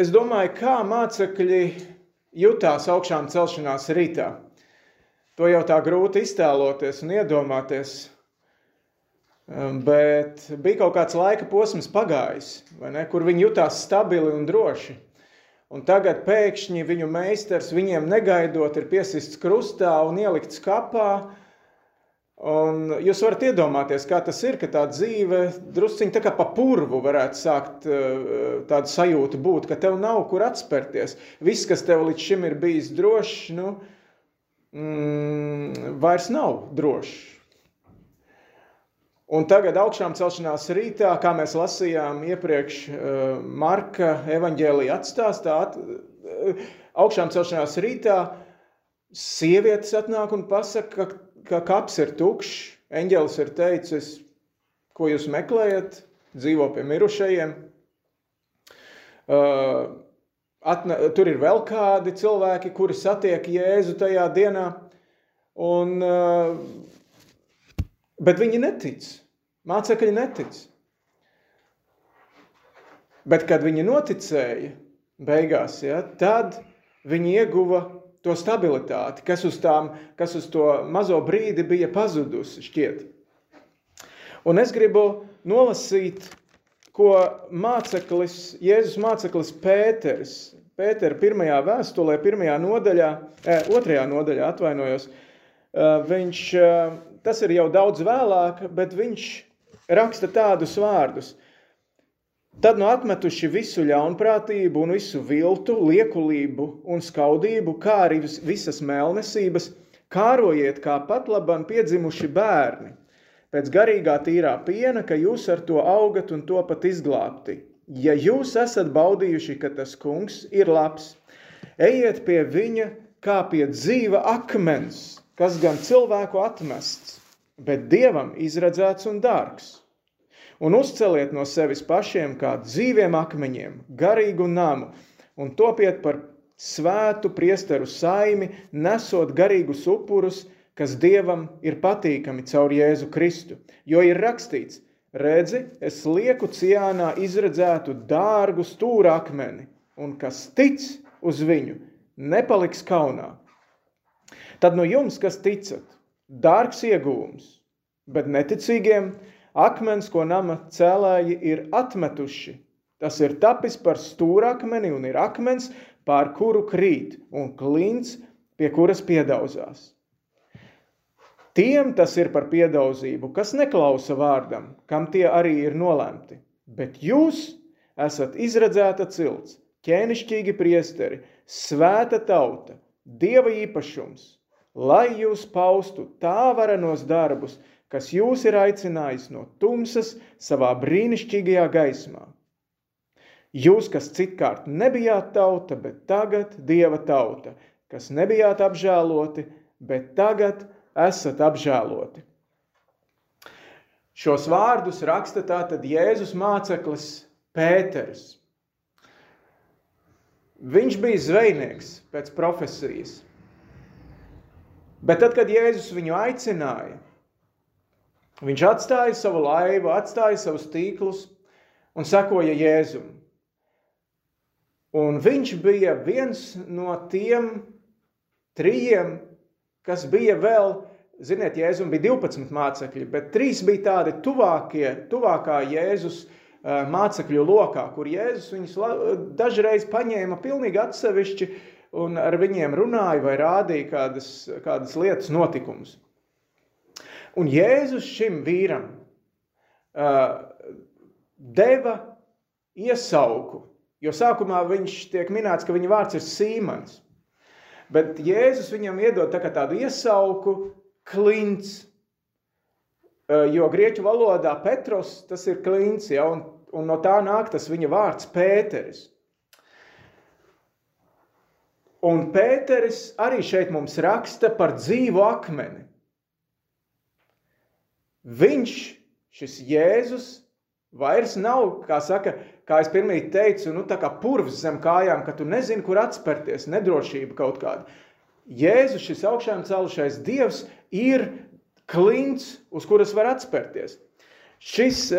es domāju, kā mācekļi jutās augšām celšanās rītā. To jau tā grūti iztēloties un iedomāties. Um, bet bija kaut kāds laika posms pagājis, ne, kur viņi jutās stabili un droši. Un tagad pēkšņi viņu meistars viņiem negaidot ir piesists krustā un ielikts kapā. Un jūs varat iedomāties, kā tas ir, ka tā dzīve drusciņi tā kā pa purvu varētu sākt uh, tādu sajūtu būt, ka tev nav kur atspērties. Viss, kas tev līdz šim ir bijis drošs, nu, mm, vairs nav drošs. Un tagad augšām celšanās rītā, kā mēs lasījām iepriekš eh, Marka evaņģēlija atstāstā, eh, augšām celšanās rītā sievietes atnāk un pasaka, ka, ka kaps ir tukšs, eņģelis ir teicis, ko jūs meklējat, dzīvo pie mirušajiem. Uh, atna, tur ir vēl kādi cilvēki, kuri satiek Jēzu tajā dienā, un uh, Bet viņi netic. Mācekļi netic. Bet, kad viņi noticēja, beigās, ja, tad viņi ieguva to stabilitāti, kas uz, tām, kas uz to mazo brīdi bija pazudusi. Šķiet. Un es gribu nolasīt, ko māceklis, Jēzus māceklis Pēters, Pētera pirmajā vēstulē, pirmajā nodaļā, eh, otrajā nodaļā atvainojos, eh, viņš eh, tas ir jau daudz vēlāk, bet viņš raksta tādus vārdus. Tad nu atmetuši visu ļaunprātību un visu viltu, liekulību un skaudību, kā arī visas mēlnesības, kārojiet kā pat labam piedzimuši bērni, pēc garīgā tīrā piena, ka jūs ar to augat un to pat izglābti. Ja jūs esat baudījuši, ka tas kungs ir labs, ejiet pie viņa kā pie dzīva akmens, kas gan cilvēku atmests, bet dievam izredzēts un dārgs. Un uzceliet no sevis pašiem kā dzīviem akmeņiem, garīgu namu, un topiet par svētu priesteru saimi, nesot garīgus upurus, kas dievam ir patīkami caur Jēzu Kristu. Jo ir rakstīts, redzi, es lieku ciānā izredzētu dārgu stūrakmeni, un kas tic uz viņu, nepaliks kaunā. Tad no jums, kas ticat, dārgs iegūms, bet neticīgiem akmens, ko nama cēlāji ir atmetuši. Tas ir tapis par stūrakmeni un ir akmens, pār kuru krīt, un klints, pie kuras piedauzās. Tiem tas ir par piedauzību, kas neklausa vārdam, kam tie arī ir nolemti. Bet jūs esat izredzēta cilts, ķēnišķīgi priesteri, svēta tauta, dieva īpašums, lai jūs paustu tā varenos darbus, kas jūs ir aicinājis no tumsas savā brīnišķīgajā gaismā. Jūs, kas citkārt nebijāt tauta, bet tagad dieva tauta, kas nebijāt apžēloti, bet tagad esat apžēloti. Šos vārdus raksta tātad Jēzus māceklis Pēters. Viņš bija zvejnieks pēc profesijas. Bet tad, kad Jēzus viņu aicināja, viņš atstāja savu laivu, atstāja savus tīklus un sekoja Jēzum. Un viņš bija viens no tiem trījiem, kas bija vēl, ziniet, Jēzum bija 12 mācekļi, bet trīs bija tādi tuvākie, tuvākā Jēzus mācekļu lokā, kur Jēzus viņus dažreiz paņēma pilnīgi atsevišķi un ar viņiem runāja vai rādīja kādas, kādas lietas, notikumus. Un Jēzus šim vīram uh, deva iesauku, jo sākumā viņš tiek minēts, ka viņa vārds ir Sīmans. Bet Jēzus viņam iedod tā tādu iesauku klints, uh, jo grieķu valodā Petros tas ir klints, ja, un, un no tā nāk tas viņa vārds Pēteris. Un Pēteris arī šeit mums raksta par dzīvu akmeni. Viņš, šis Jēzus, vairs nav, kā saka, kā es pirmie teicu, nu tā kā purvs zem kājām, ka tu nezini, kur atspērties, nedrošība kaut kāda. Jēzus, šis augšām celušais Dievs, ir klints, uz kuras var atspērties. Šis,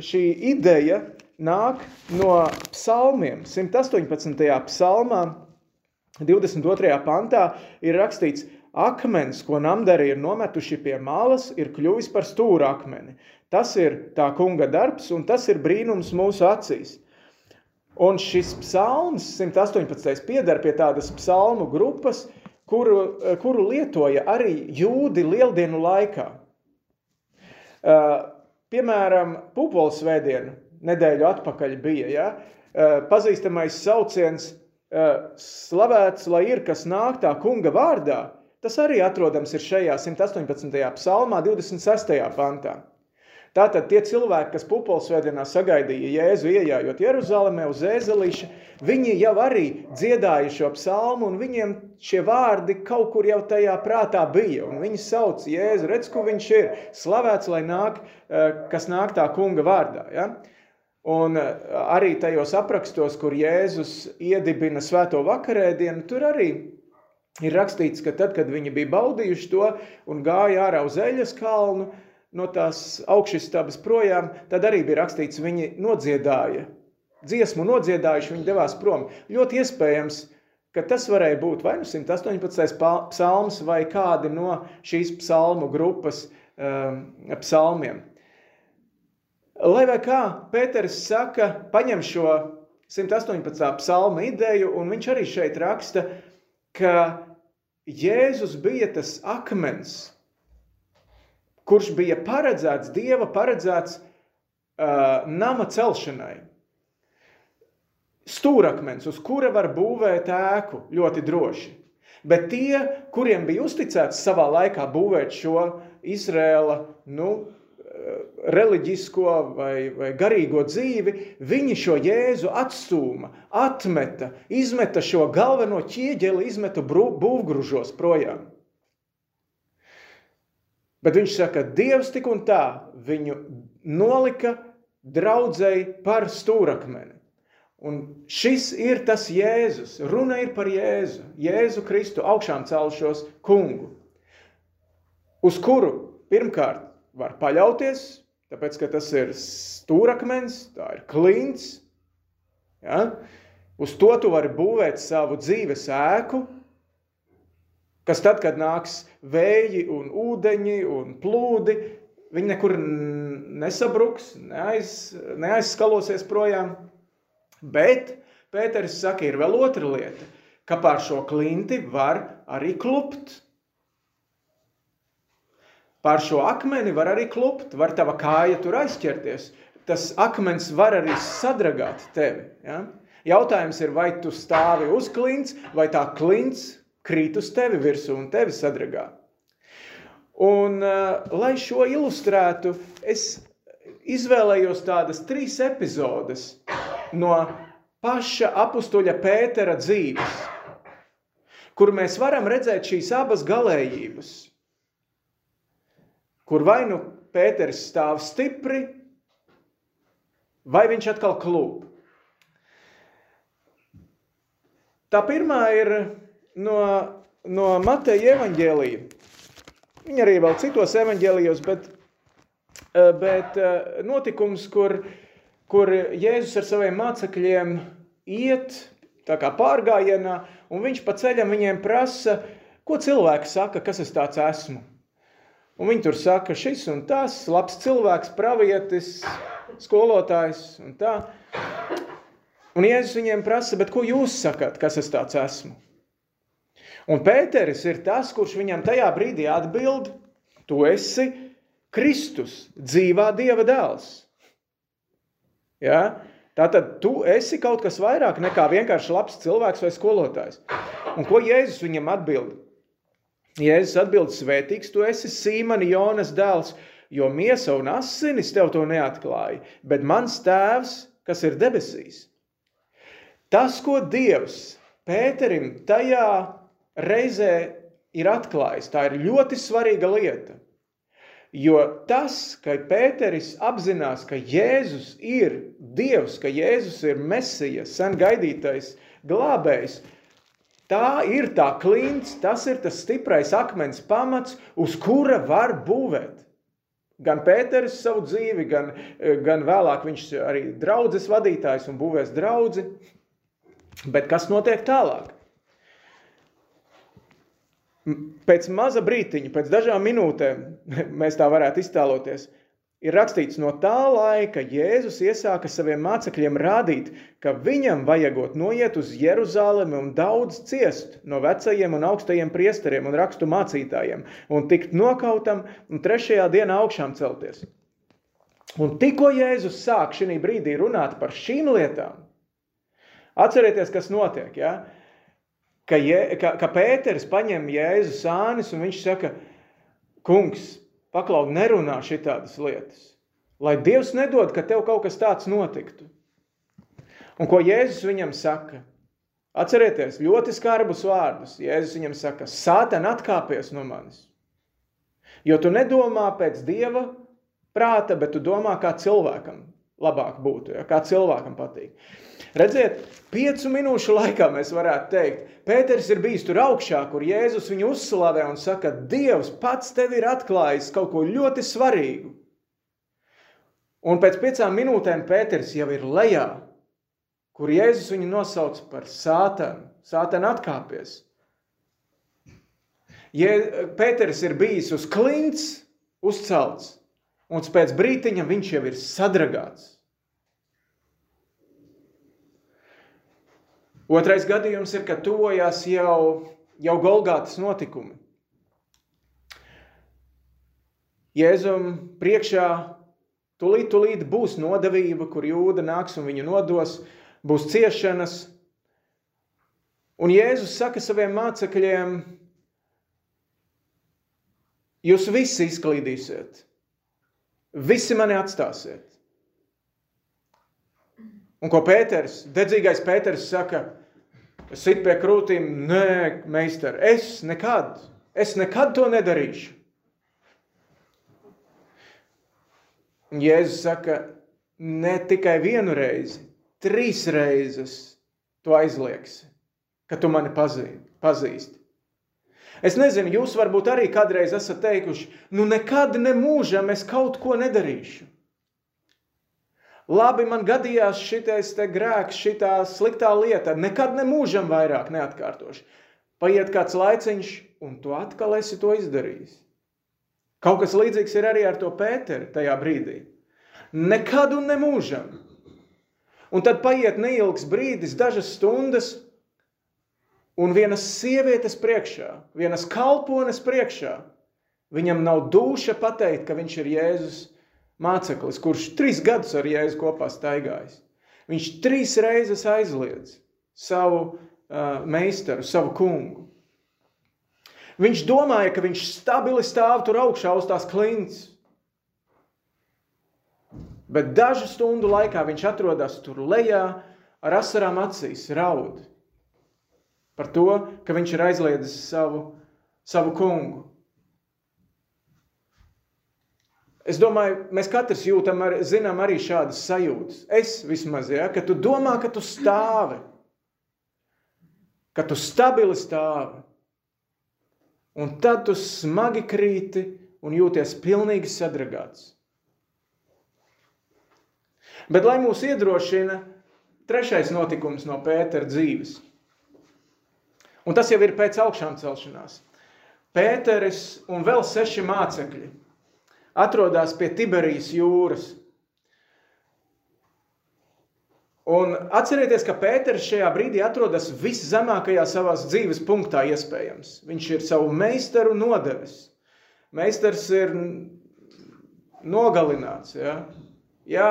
šī ideja nāk no psalmiem. 118. psalmā, 22. pantā ir rakstīts, akmens, ko namdari ir nometuši pie malas, ir kļuvis par stūra akmeni. Tas ir tā kunga darbs, un tas ir brīnums mūsu acīs. Un šis psalms, 118. piedar pie tādas psalmu grupas, kuru, kuru lietoja arī jūdi lieldienu laikā. Piemēram, Pupols svētdienu nedēļu atpakaļ bija, ja? Pazīstamais sauciens slavēts, lai ir, kas nāk tā kunga vārdā, tas arī atrodams ir šajā 118. psalmā 26. pantā. Tātad tie cilvēki, kas pupolsvētdienā sagaidīja Jēzu iejājot Jeruzalemē uz ēzelīša, viņi jau arī dziedāja šo psalmu un viņiem šie vārdi kaut kur jau tajā prātā bija. Un viņi sauc Jēzu, redz, ko viņš ir, slavēts, lai nāk, eh, kas nāk tā kunga vārdā. Ja? Un eh, arī tajos aprakstos, kur Jēzus iedibina svēto vakarēdienu, tur arī ir rakstīts, ka tad, kad viņi bija baudījuši to un gāja ārā uz eļas kalnu, no tās augšstabas projām, tad arī bija rakstīts, viņi nodziedāja. Dziesmu nodziedājuši, viņi devās prom. Ļoti iespējams, ka tas varēja būt vai nu 118. psalms vai kādi no šīs psalmu grupas um, psalmiem. Lai vai kā Pēters saka, paņem šo 118. psalma ideju, un viņš arī šeit raksta, ka Jēzus bija tas akmens, kurš bija paredzēts, Dieva paredzēts uh, nama celšanai. Stūrakmens, uz kura var būvēt ēku ļoti droši. Bet tie, kuriem bija uzticēts savā laikā būvēt šo Izrēla nu, reliģisko vai, vai garīgo dzīvi, viņi šo jēzu atstūma, atmeta, izmeta šo galveno ķieģeli, izmeta būvgružos projām. Bet viņš saka, Dievs tik un tā viņu nolika draudzēji par stūrakmeni. Un šis ir tas Jēzus. Runa ir par Jēzu, Jēzu Kristu augšām celšos kungu, uz kuru pirmkārt var paļauties, tāpēc, ka tas ir stūrakmens, tā ir klints. Ja? Uz to tu vari būvēt savu dzīves ēku, kas tad, kad nāks vēji un ūdeņi un plūdi, viņi nekur nesabruks, neaiz, neaizskalosies projām. Bet Pēters saka, ir vēl otra lieta, ka pār šo klinti var arī klupt. Pār šo akmeni var arī klupt, var tava kāja tur aizķerties. Tas akmens var arī sadragāt tevi. Ja? Jautājums ir, vai tu stāvi uz klints, vai tā klints krīt uz tevi virsū un tevi sadragā. Un, uh, lai šo ilustrētu, es izvēlējos tādas trīs epizodes no paša apstuļa Pētera dzīves, kur mēs varam redzēt šīs abas galējības. Kur vai nu Pēters stāv stipri, vai viņš atkal klūp. Tā pirmā ir no, no Mateja evaņģēlija. Viņa arī vēl citos evaņģēlijos, bet, eh, bet eh, notikums, kur, kur Jēzus ar saviem mācekļiem iet tā kā pārgājienā, un viņš pa ceļam viņiem prasa, ko cilvēki saka, kas es tāds esmu. Un viņi tur saka, šis un tas, labs cilvēks, pravietis, skolotājs un tā. Un Jēzus viņiem prasa, bet ko jūs sakat, kas es tāds esmu? Un Pēteris ir tas, kurš viņam tajā brīdī atbild, tu esi Kristus, dzīvā Dieva dēls. Ja? Tātad tu esi kaut kas vairāk nekā vienkārši labs cilvēks vai skolotājs. Un ko Jēzus viņam atbild? Jēzus atbild, svētīgs tu esi Sīmani Jonas dēls, jo miesa un asinis tev to neatklāja, bet mans tēvs, kas ir debesīs. Tas, ko Dievs Pēterim tajā reizē ir atklājis. Tā ir ļoti svarīga lieta. Jo tas, ka Pēteris apzinās, ka Jēzus ir Dievs, ka Jēzus ir Mesija, sen gaidītais glābējs, tā ir tā klints, tas ir tas stiprais akmens pamats, uz kura var būvēt. Gan Pēters savu dzīvi, gan, gan vēlāk viņš arī draudzes vadītājs un būvēs draudzi. Bet kas notiek tālāk? Pēc maza brītiņa, pēc dažām minūtēm, mēs tā varētu iztēloties, ir rakstīts, no tā laika Jēzus iesāka saviem mācekļiem rādīt, ka viņam vajagot noiet uz Jeruzalemi un daudz ciest no vecajiem un augstajiem priesteriem un rakstu mācītājiem un tikt nokautam un trešajā dienā augšām celties. Un tikko Jēzus sāk šī brīdī runāt par šīm lietām, atcerieties, kas notiek, ja? ka, je, ka, ka Pēters paņem Jēzus sānis un viņš saka, kungs, Paklau, nerunā šitādas lietas. Lai Dievs nedod, ka tev kaut kas tāds notiktu. Un ko Jēzus viņam saka? Atcerieties, ļoti skarbus vārdus. Jēzus viņam saka, sāten atkāpies no manis. Jo tu nedomā pēc Dieva prāta, bet tu domā, kā cilvēkam labāk būtu, ja? kā cilvēkam patīk. Redziet, piecu minūšu laikā mēs varētu teikt, Pēters ir bijis tur augšā, kur Jēzus viņu uzslavē un saka, Dievs pats tev ir atklājis kaut ko ļoti svarīgu. Un pēc piecām minūtēm Pēters jau ir lejā, kur Jēzus viņu nosauc par sātanu. Sātanu atkāpies. Ja Pēters ir bijis uz klints, uzcelts, un pēc brītiņa viņš jau ir sadragāts. Otrais gadījums ir, ka tuvojās jau, jau Golgātas notikumi. Jēzum priekšā tulīt, tulīt būs nodevība, kur jūda nāks un viņu nodos, būs ciešanas. Un Jēzus saka saviem mācekļiem, jūs visi izklīdīsiet, visi mani atstāsiet. Un ko Pēters, dedzīgais Pēters saka, sit pie krūtīm, nē, meistar, es nekad, es nekad to nedarīšu. Jēzus saka, ne tikai vienu reizi, trīs reizes tu aizliegsi, ka tu mani pazīsti. Es nezinu, jūs varbūt arī kādreiz esat teikuši, nu nekad nemūžam es kaut ko nedarīšu. Labi, man gadījās šitais grēks, šitā sliktā lieta, nekad nemūžam vairāk neatkārtošu. Paiet kāds laiciņš, un tu atkal esi to izdarījis. Kaut kas līdzīgs ir arī ar to Pēteri tajā brīdī. Nekad un nemūžam. Un tad paiet neilgs brīdis, dažas stundas, un vienas sievietes priekšā, vienas kalpones priekšā, viņam nav duša pateikt, ka viņš ir Jēzus māceklis, kurš trīs gadus ar Jēzu kopā staigājis. Viņš trīs reizes aizliedz savu uh, meistaru, savu kungu. Viņš domāja, ka viņš stabili stāv tur augšā uz tās klints. Bet dažu stundu laikā viņš atrodas tur lejā ar asarām acīs, raud par to, ka viņš ir aizliedzis savu, savu kungu. Es domāju, mēs katrs jūtam, ar, zinām arī šādas sajūtas. Es vismaz, ja, ka tu domā, ka tu stāvi, ka tu stabili stāvi. Un tad tu smagi krīti un jūties pilnīgi sadragāts. Bet, lai mūs iedrošina, trešais notikums no Pētera dzīves. Un tas jau ir pēc augšām celšanās. Pēteris un vēl seši mācekļi atrodas pie Tiberijas jūras. Un atcerieties, ka Pēters šajā brīdī atrodas viszemākajā savā dzīves punktā, iespējams. Viņš ir savu meistaru nodevis. Meistars ir nogalināts. Ja? Jā,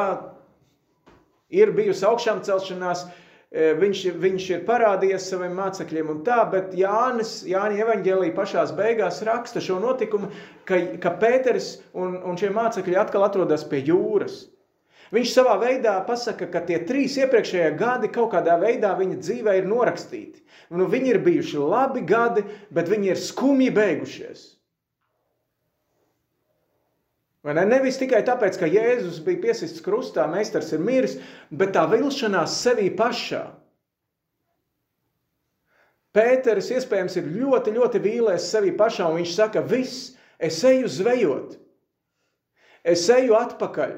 ir bijusi augšām celšanās, viņš, viņš ir parādījies saviem mācekļiem un tā, bet Jānis, Jāni evaņģēlī pašās beigās raksta šo notikumu, ka, ka Pēteris un, un šie mācekļi atkal atrodas pie jūras. Viņš savā veidā pasaka, ka tie trīs iepriekšējie gadi kaut kādā veidā viņa dzīvē ir norakstīti. Nu, viņi ir bijuši labi gadi, bet viņi ir skumji beigušies. Vai ne? Nevis tikai tāpēc, ka Jēzus bija piesists krustā, meistars ir miris, bet tā vilšanās sevī pašā. Pēteris iespējams ir ļoti, ļoti vīlēs sevī pašā, un viņš saka, viss, es eju zvejot. Es eju atpakaļ.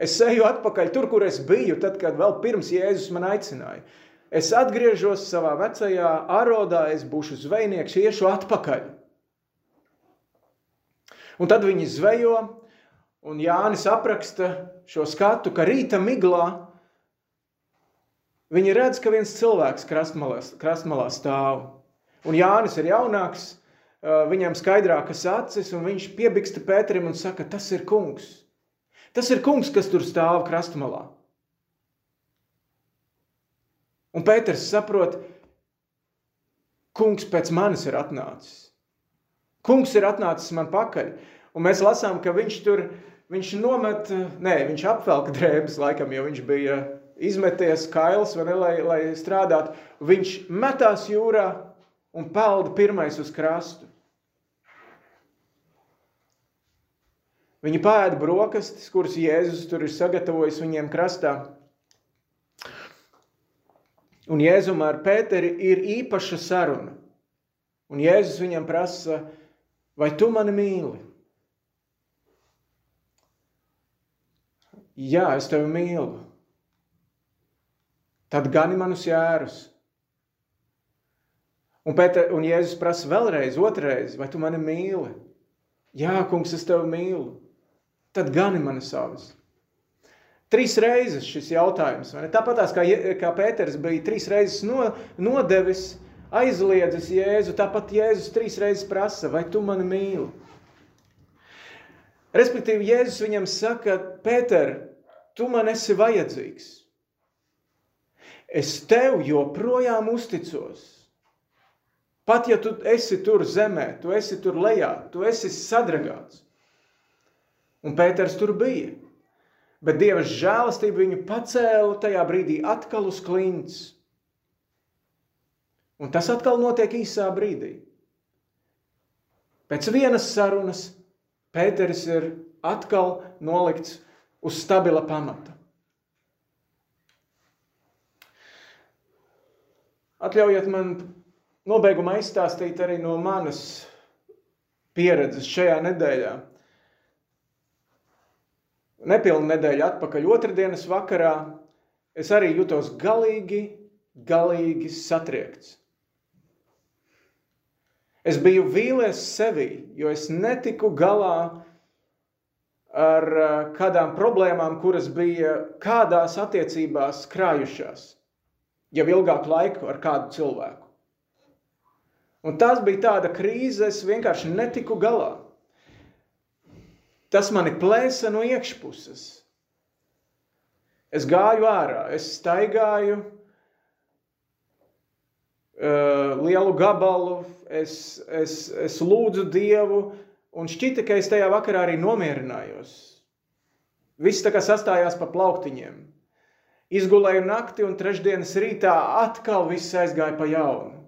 Es eju atpakaļ tur, kur es biju, tad, kad vēl pirms Jēzus man aicināja. Es atgriežos savā vecajā arodā, es būšu zvejnieks, iešu atpakaļ. Un tad viņi zvejo, un Jānis apraksta šo skatu, ka rīta miglā viņi redz, ka viens cilvēks krastmalā, krastmalā stāv. Un Jānis ir jaunāks, viņam skaidrākas acis, un viņš piebiksta Pēterim un saka, tas ir kungs. Tas ir kungs, kas tur stāv krastmalā. Un Pēters saprot, kungs pēc manis ir atnācis. Kungs ir atnācis man pakaļ. Un mēs lasām, ka viņš tur, viņš nomet, nē, viņš apvelk drēbes laikam, jo viņš bija izmeties kails, ne, lai, lai strādātu. Viņš metās jūrā un pelda pirmais uz krastu. Viņi pēda brokastis, kuras Jēzus tur ir sagatavojis viņiem krastā. Un Jēzum ar Pēteri ir īpaša saruna. Un Jēzus viņam prasa, vai tu mani mīli? Jā, es tevi mīlu. Tad gani manus jērus. Un, Pēter, un Jēzus prasa vēlreiz, otrreiz, vai tu mani mīli? Jā, kungs, es tevi mīlu. Tad gani mani savas. Trīs reizes šis jautājums. Tāpat kā, kā Pēters bija trīs reizes no, nodevis, aizliedzis Jēzu, tāpat Jēzus trīs reizes prasa, vai tu mani mīli? Respektīvi, Jēzus viņam saka, Pēter, tu man esi vajadzīgs. Es tev joprojām uzticos. Pat ja tu esi tur zemē, tu esi tur lejā, tu esi sadragāts. Un Pēters tur bija. Bet Dieva žēlastība viņu pacēla tajā brīdī atkal uz klints. Un tas atkal notiek īsā brīdī. Pēc vienas sarunas Pēters ir atkal nolikts uz stabila pamata. Atļaujiet man nobeigumā izstāstīt arī no manas pieredzes šajā nedēļā. Nepilnu nedēļu atpakaļ otrdienas vakarā es arī jutos galīgi, galīgi satriekts. Es biju vīlies sevi, jo es netiku galā ar kādām problēmām, kuras bija kādās attiecībās krājušās jau ilgāku laiku ar kādu cilvēku. Un tas bija tāda krīze, es vienkārši netiku galā. Tas mani plēsa no iekšpuses. Es gāju ārā, es staigāju lielu gabalu, es, es, es lūdzu Dievu, un šķita, ka es tajā vakarā arī nomierinājos. Viss tā kā sastājās pa plauktiņiem. Izgulēju nakti, un trešdienas rītā atkal viss aizgāja pa jaunu.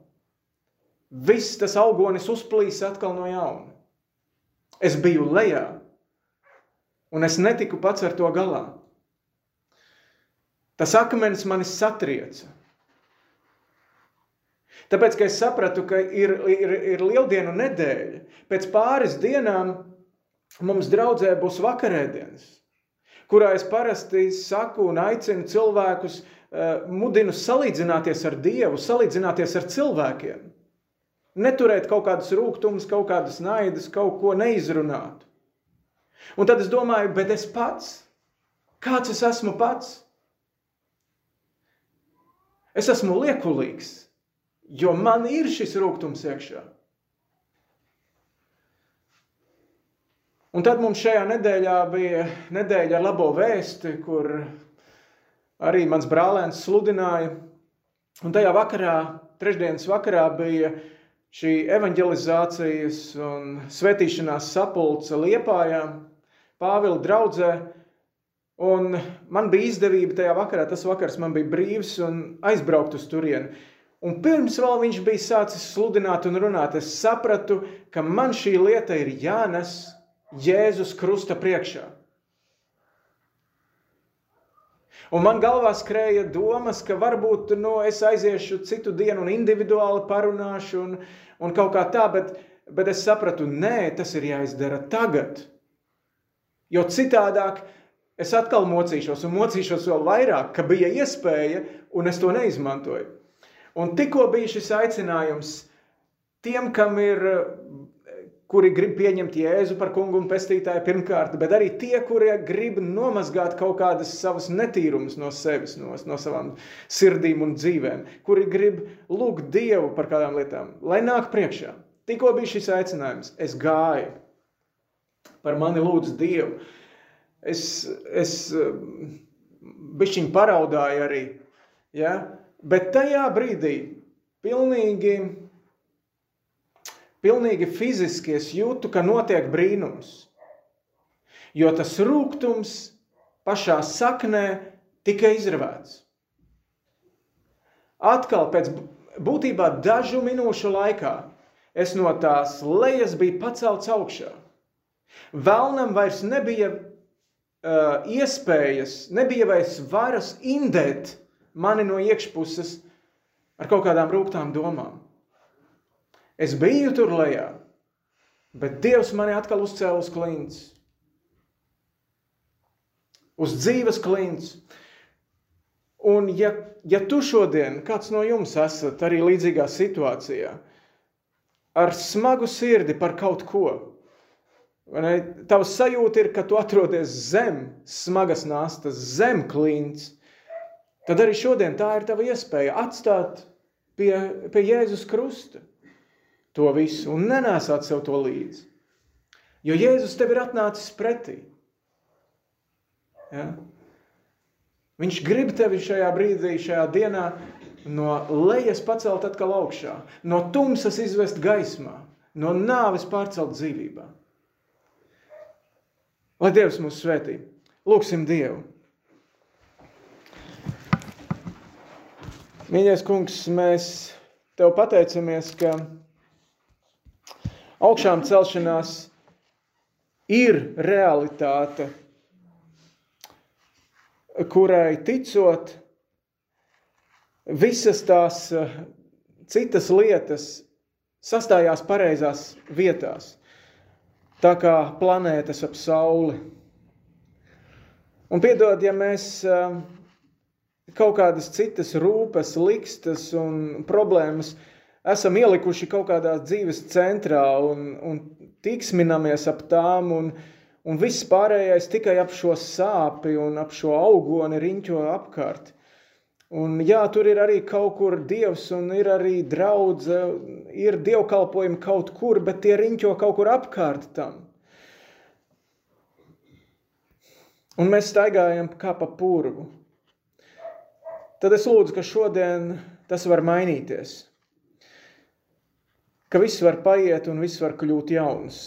Viss tas augonis uzplīsa atkal no jauna. Es biju lejā, un es netiku pats ar to galā. Tas akmens mani satrieca. Tāpēc, ka es sapratu, ka ir, ir, ir lieldienu nedēļa, pēc pāris dienām mums draudzē būs vakarēdienas, kurā es parasti saku un aicinu cilvēkus, uh, mudinu salīdzināties ar Dievu, salīdzināties ar cilvēkiem. Neturēt kaut kādas rūkumus, kaut kādas naidas, kaut ko neizrunāt. Un tad es domāju, bet es pats, kāds es esmu pats? Es esmu liekulīgs, jo man ir šis rūkums iekšā. Un tad mums šajā nedēļā bija nedēļa ar labo vēsti, kur arī mans brālēns sludināja. Un tajā vakarā, trešdienas vakarā, bija šī evanģelizācijas un svētīšanās sapulce Liepājām. Pāvila draudzē. Un man bija izdevība tajā vakarā, tas vakars man bija brīvs un aizbraukt uz turieni. Un pirms vēl viņš bija sācis sludināt un runāt, es sapratu, ka man šī lieta ir jānes Jēzus krusta priekšā. Un man galvā skrēja domas, ka varbūt nu, es aiziešu citu dienu un individuāli parunāšu un, un kaut kā tā, bet, bet es sapratu, nē, tas ir jāizdara tagad. Jo citādāk es atkal mocīšos un mocīšos vēl vairāk, ka bija iespēja un es to neizmantoju. Un tikko bija šis aicinājums tiem, kam ir kuri grib pieņemt Jēzu par kungu un pestītāju pirmkārt, bet arī tie, kuri grib nomazgāt kaut kādas savas netīrumus no sevis, no, no savām sirdīm un dzīvēm, kuri grib lūgt Dievu par kādām lietām, lai nāk priekšā. Tikko bija šis aicinājums, es gāju, par mani lūdzu Dievu. Es, es bišķiņ paraudāju arī, ja? Bet tajā brīdī pilnīgi pilnīgi fiziski es jūtu, ka notiek brīnums. Jo tas rūkums pašā saknē tika izravēts. Atkal pēc būtībā dažu minūšu laikā es no tās lejas biju pacelts augšā. Vēlnam vairs nebija uh, iespējas, nebija vairs varas indēt mani no iekšpuses ar kaut kādām rūktām domām. Es biju tur lejā, bet Dievs mani atkal uzcēla uz klints. Uz dzīves klints. Un ja, ja tu šodien, kāds no jums esat arī līdzīgā situācijā, ar smagu sirdi par kaut ko, tavs sajūta ir, ka tu atrodies zem smagas nastas, zem klints, tad arī šodien tā ir tava iespēja atstāt pie, pie Jēzus krusta to visu un nenēsāt sev to līdzi. Jo Jēzus tev ir atnācis pretī. Ja? Viņš grib tevi šajā brīdī, šajā dienā no lejas pacelt atkal augšā, no tumsas izvest gaismā, no nāves pārcelt dzīvībā. Lai Dievs mūs svētī. Lūksim Dievu. Mīļais kungs, mēs tev pateicamies, ka augšām celšanās ir realitāte, kurai ticot, visas tās eh, citas lietas sastājās pareizās vietās, tā kā planētas ap sauli. Un piedod, ja mēs eh, kaut kādas citas rūpes, likstas un problēmas esam ielikuši kaut kādā dzīves centrā un, un tiksminamies ap tām, un, un viss pārējais tikai ap šo sāpi un ap šo augoni riņķo apkārt. Un jā, tur ir arī kaut kur dievs, un ir arī draudze, ir dievkalpojumi kaut kur, bet tie riņķo kaut kur apkārt tam. Un mēs staigājam kā pa purvu. Tad es lūdzu, ka šodien tas var mainīties ka viss var paiet un viss var kļūt jauns.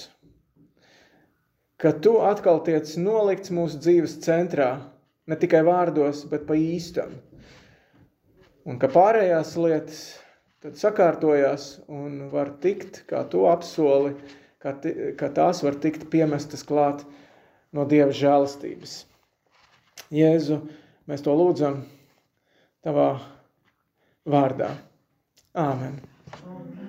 Ka tu atkal tiec nolikts mūsu dzīves centrā, ne tikai vārdos, bet pa īstam. Un ka pārējās lietas tad sakārtojās un var tikt, kā tu apsoli, ka, ka tās var tikt piemestas klāt no Dieva žēlastības. Jēzu, mēs to lūdzam tavā vārdā. Āmen. Amen.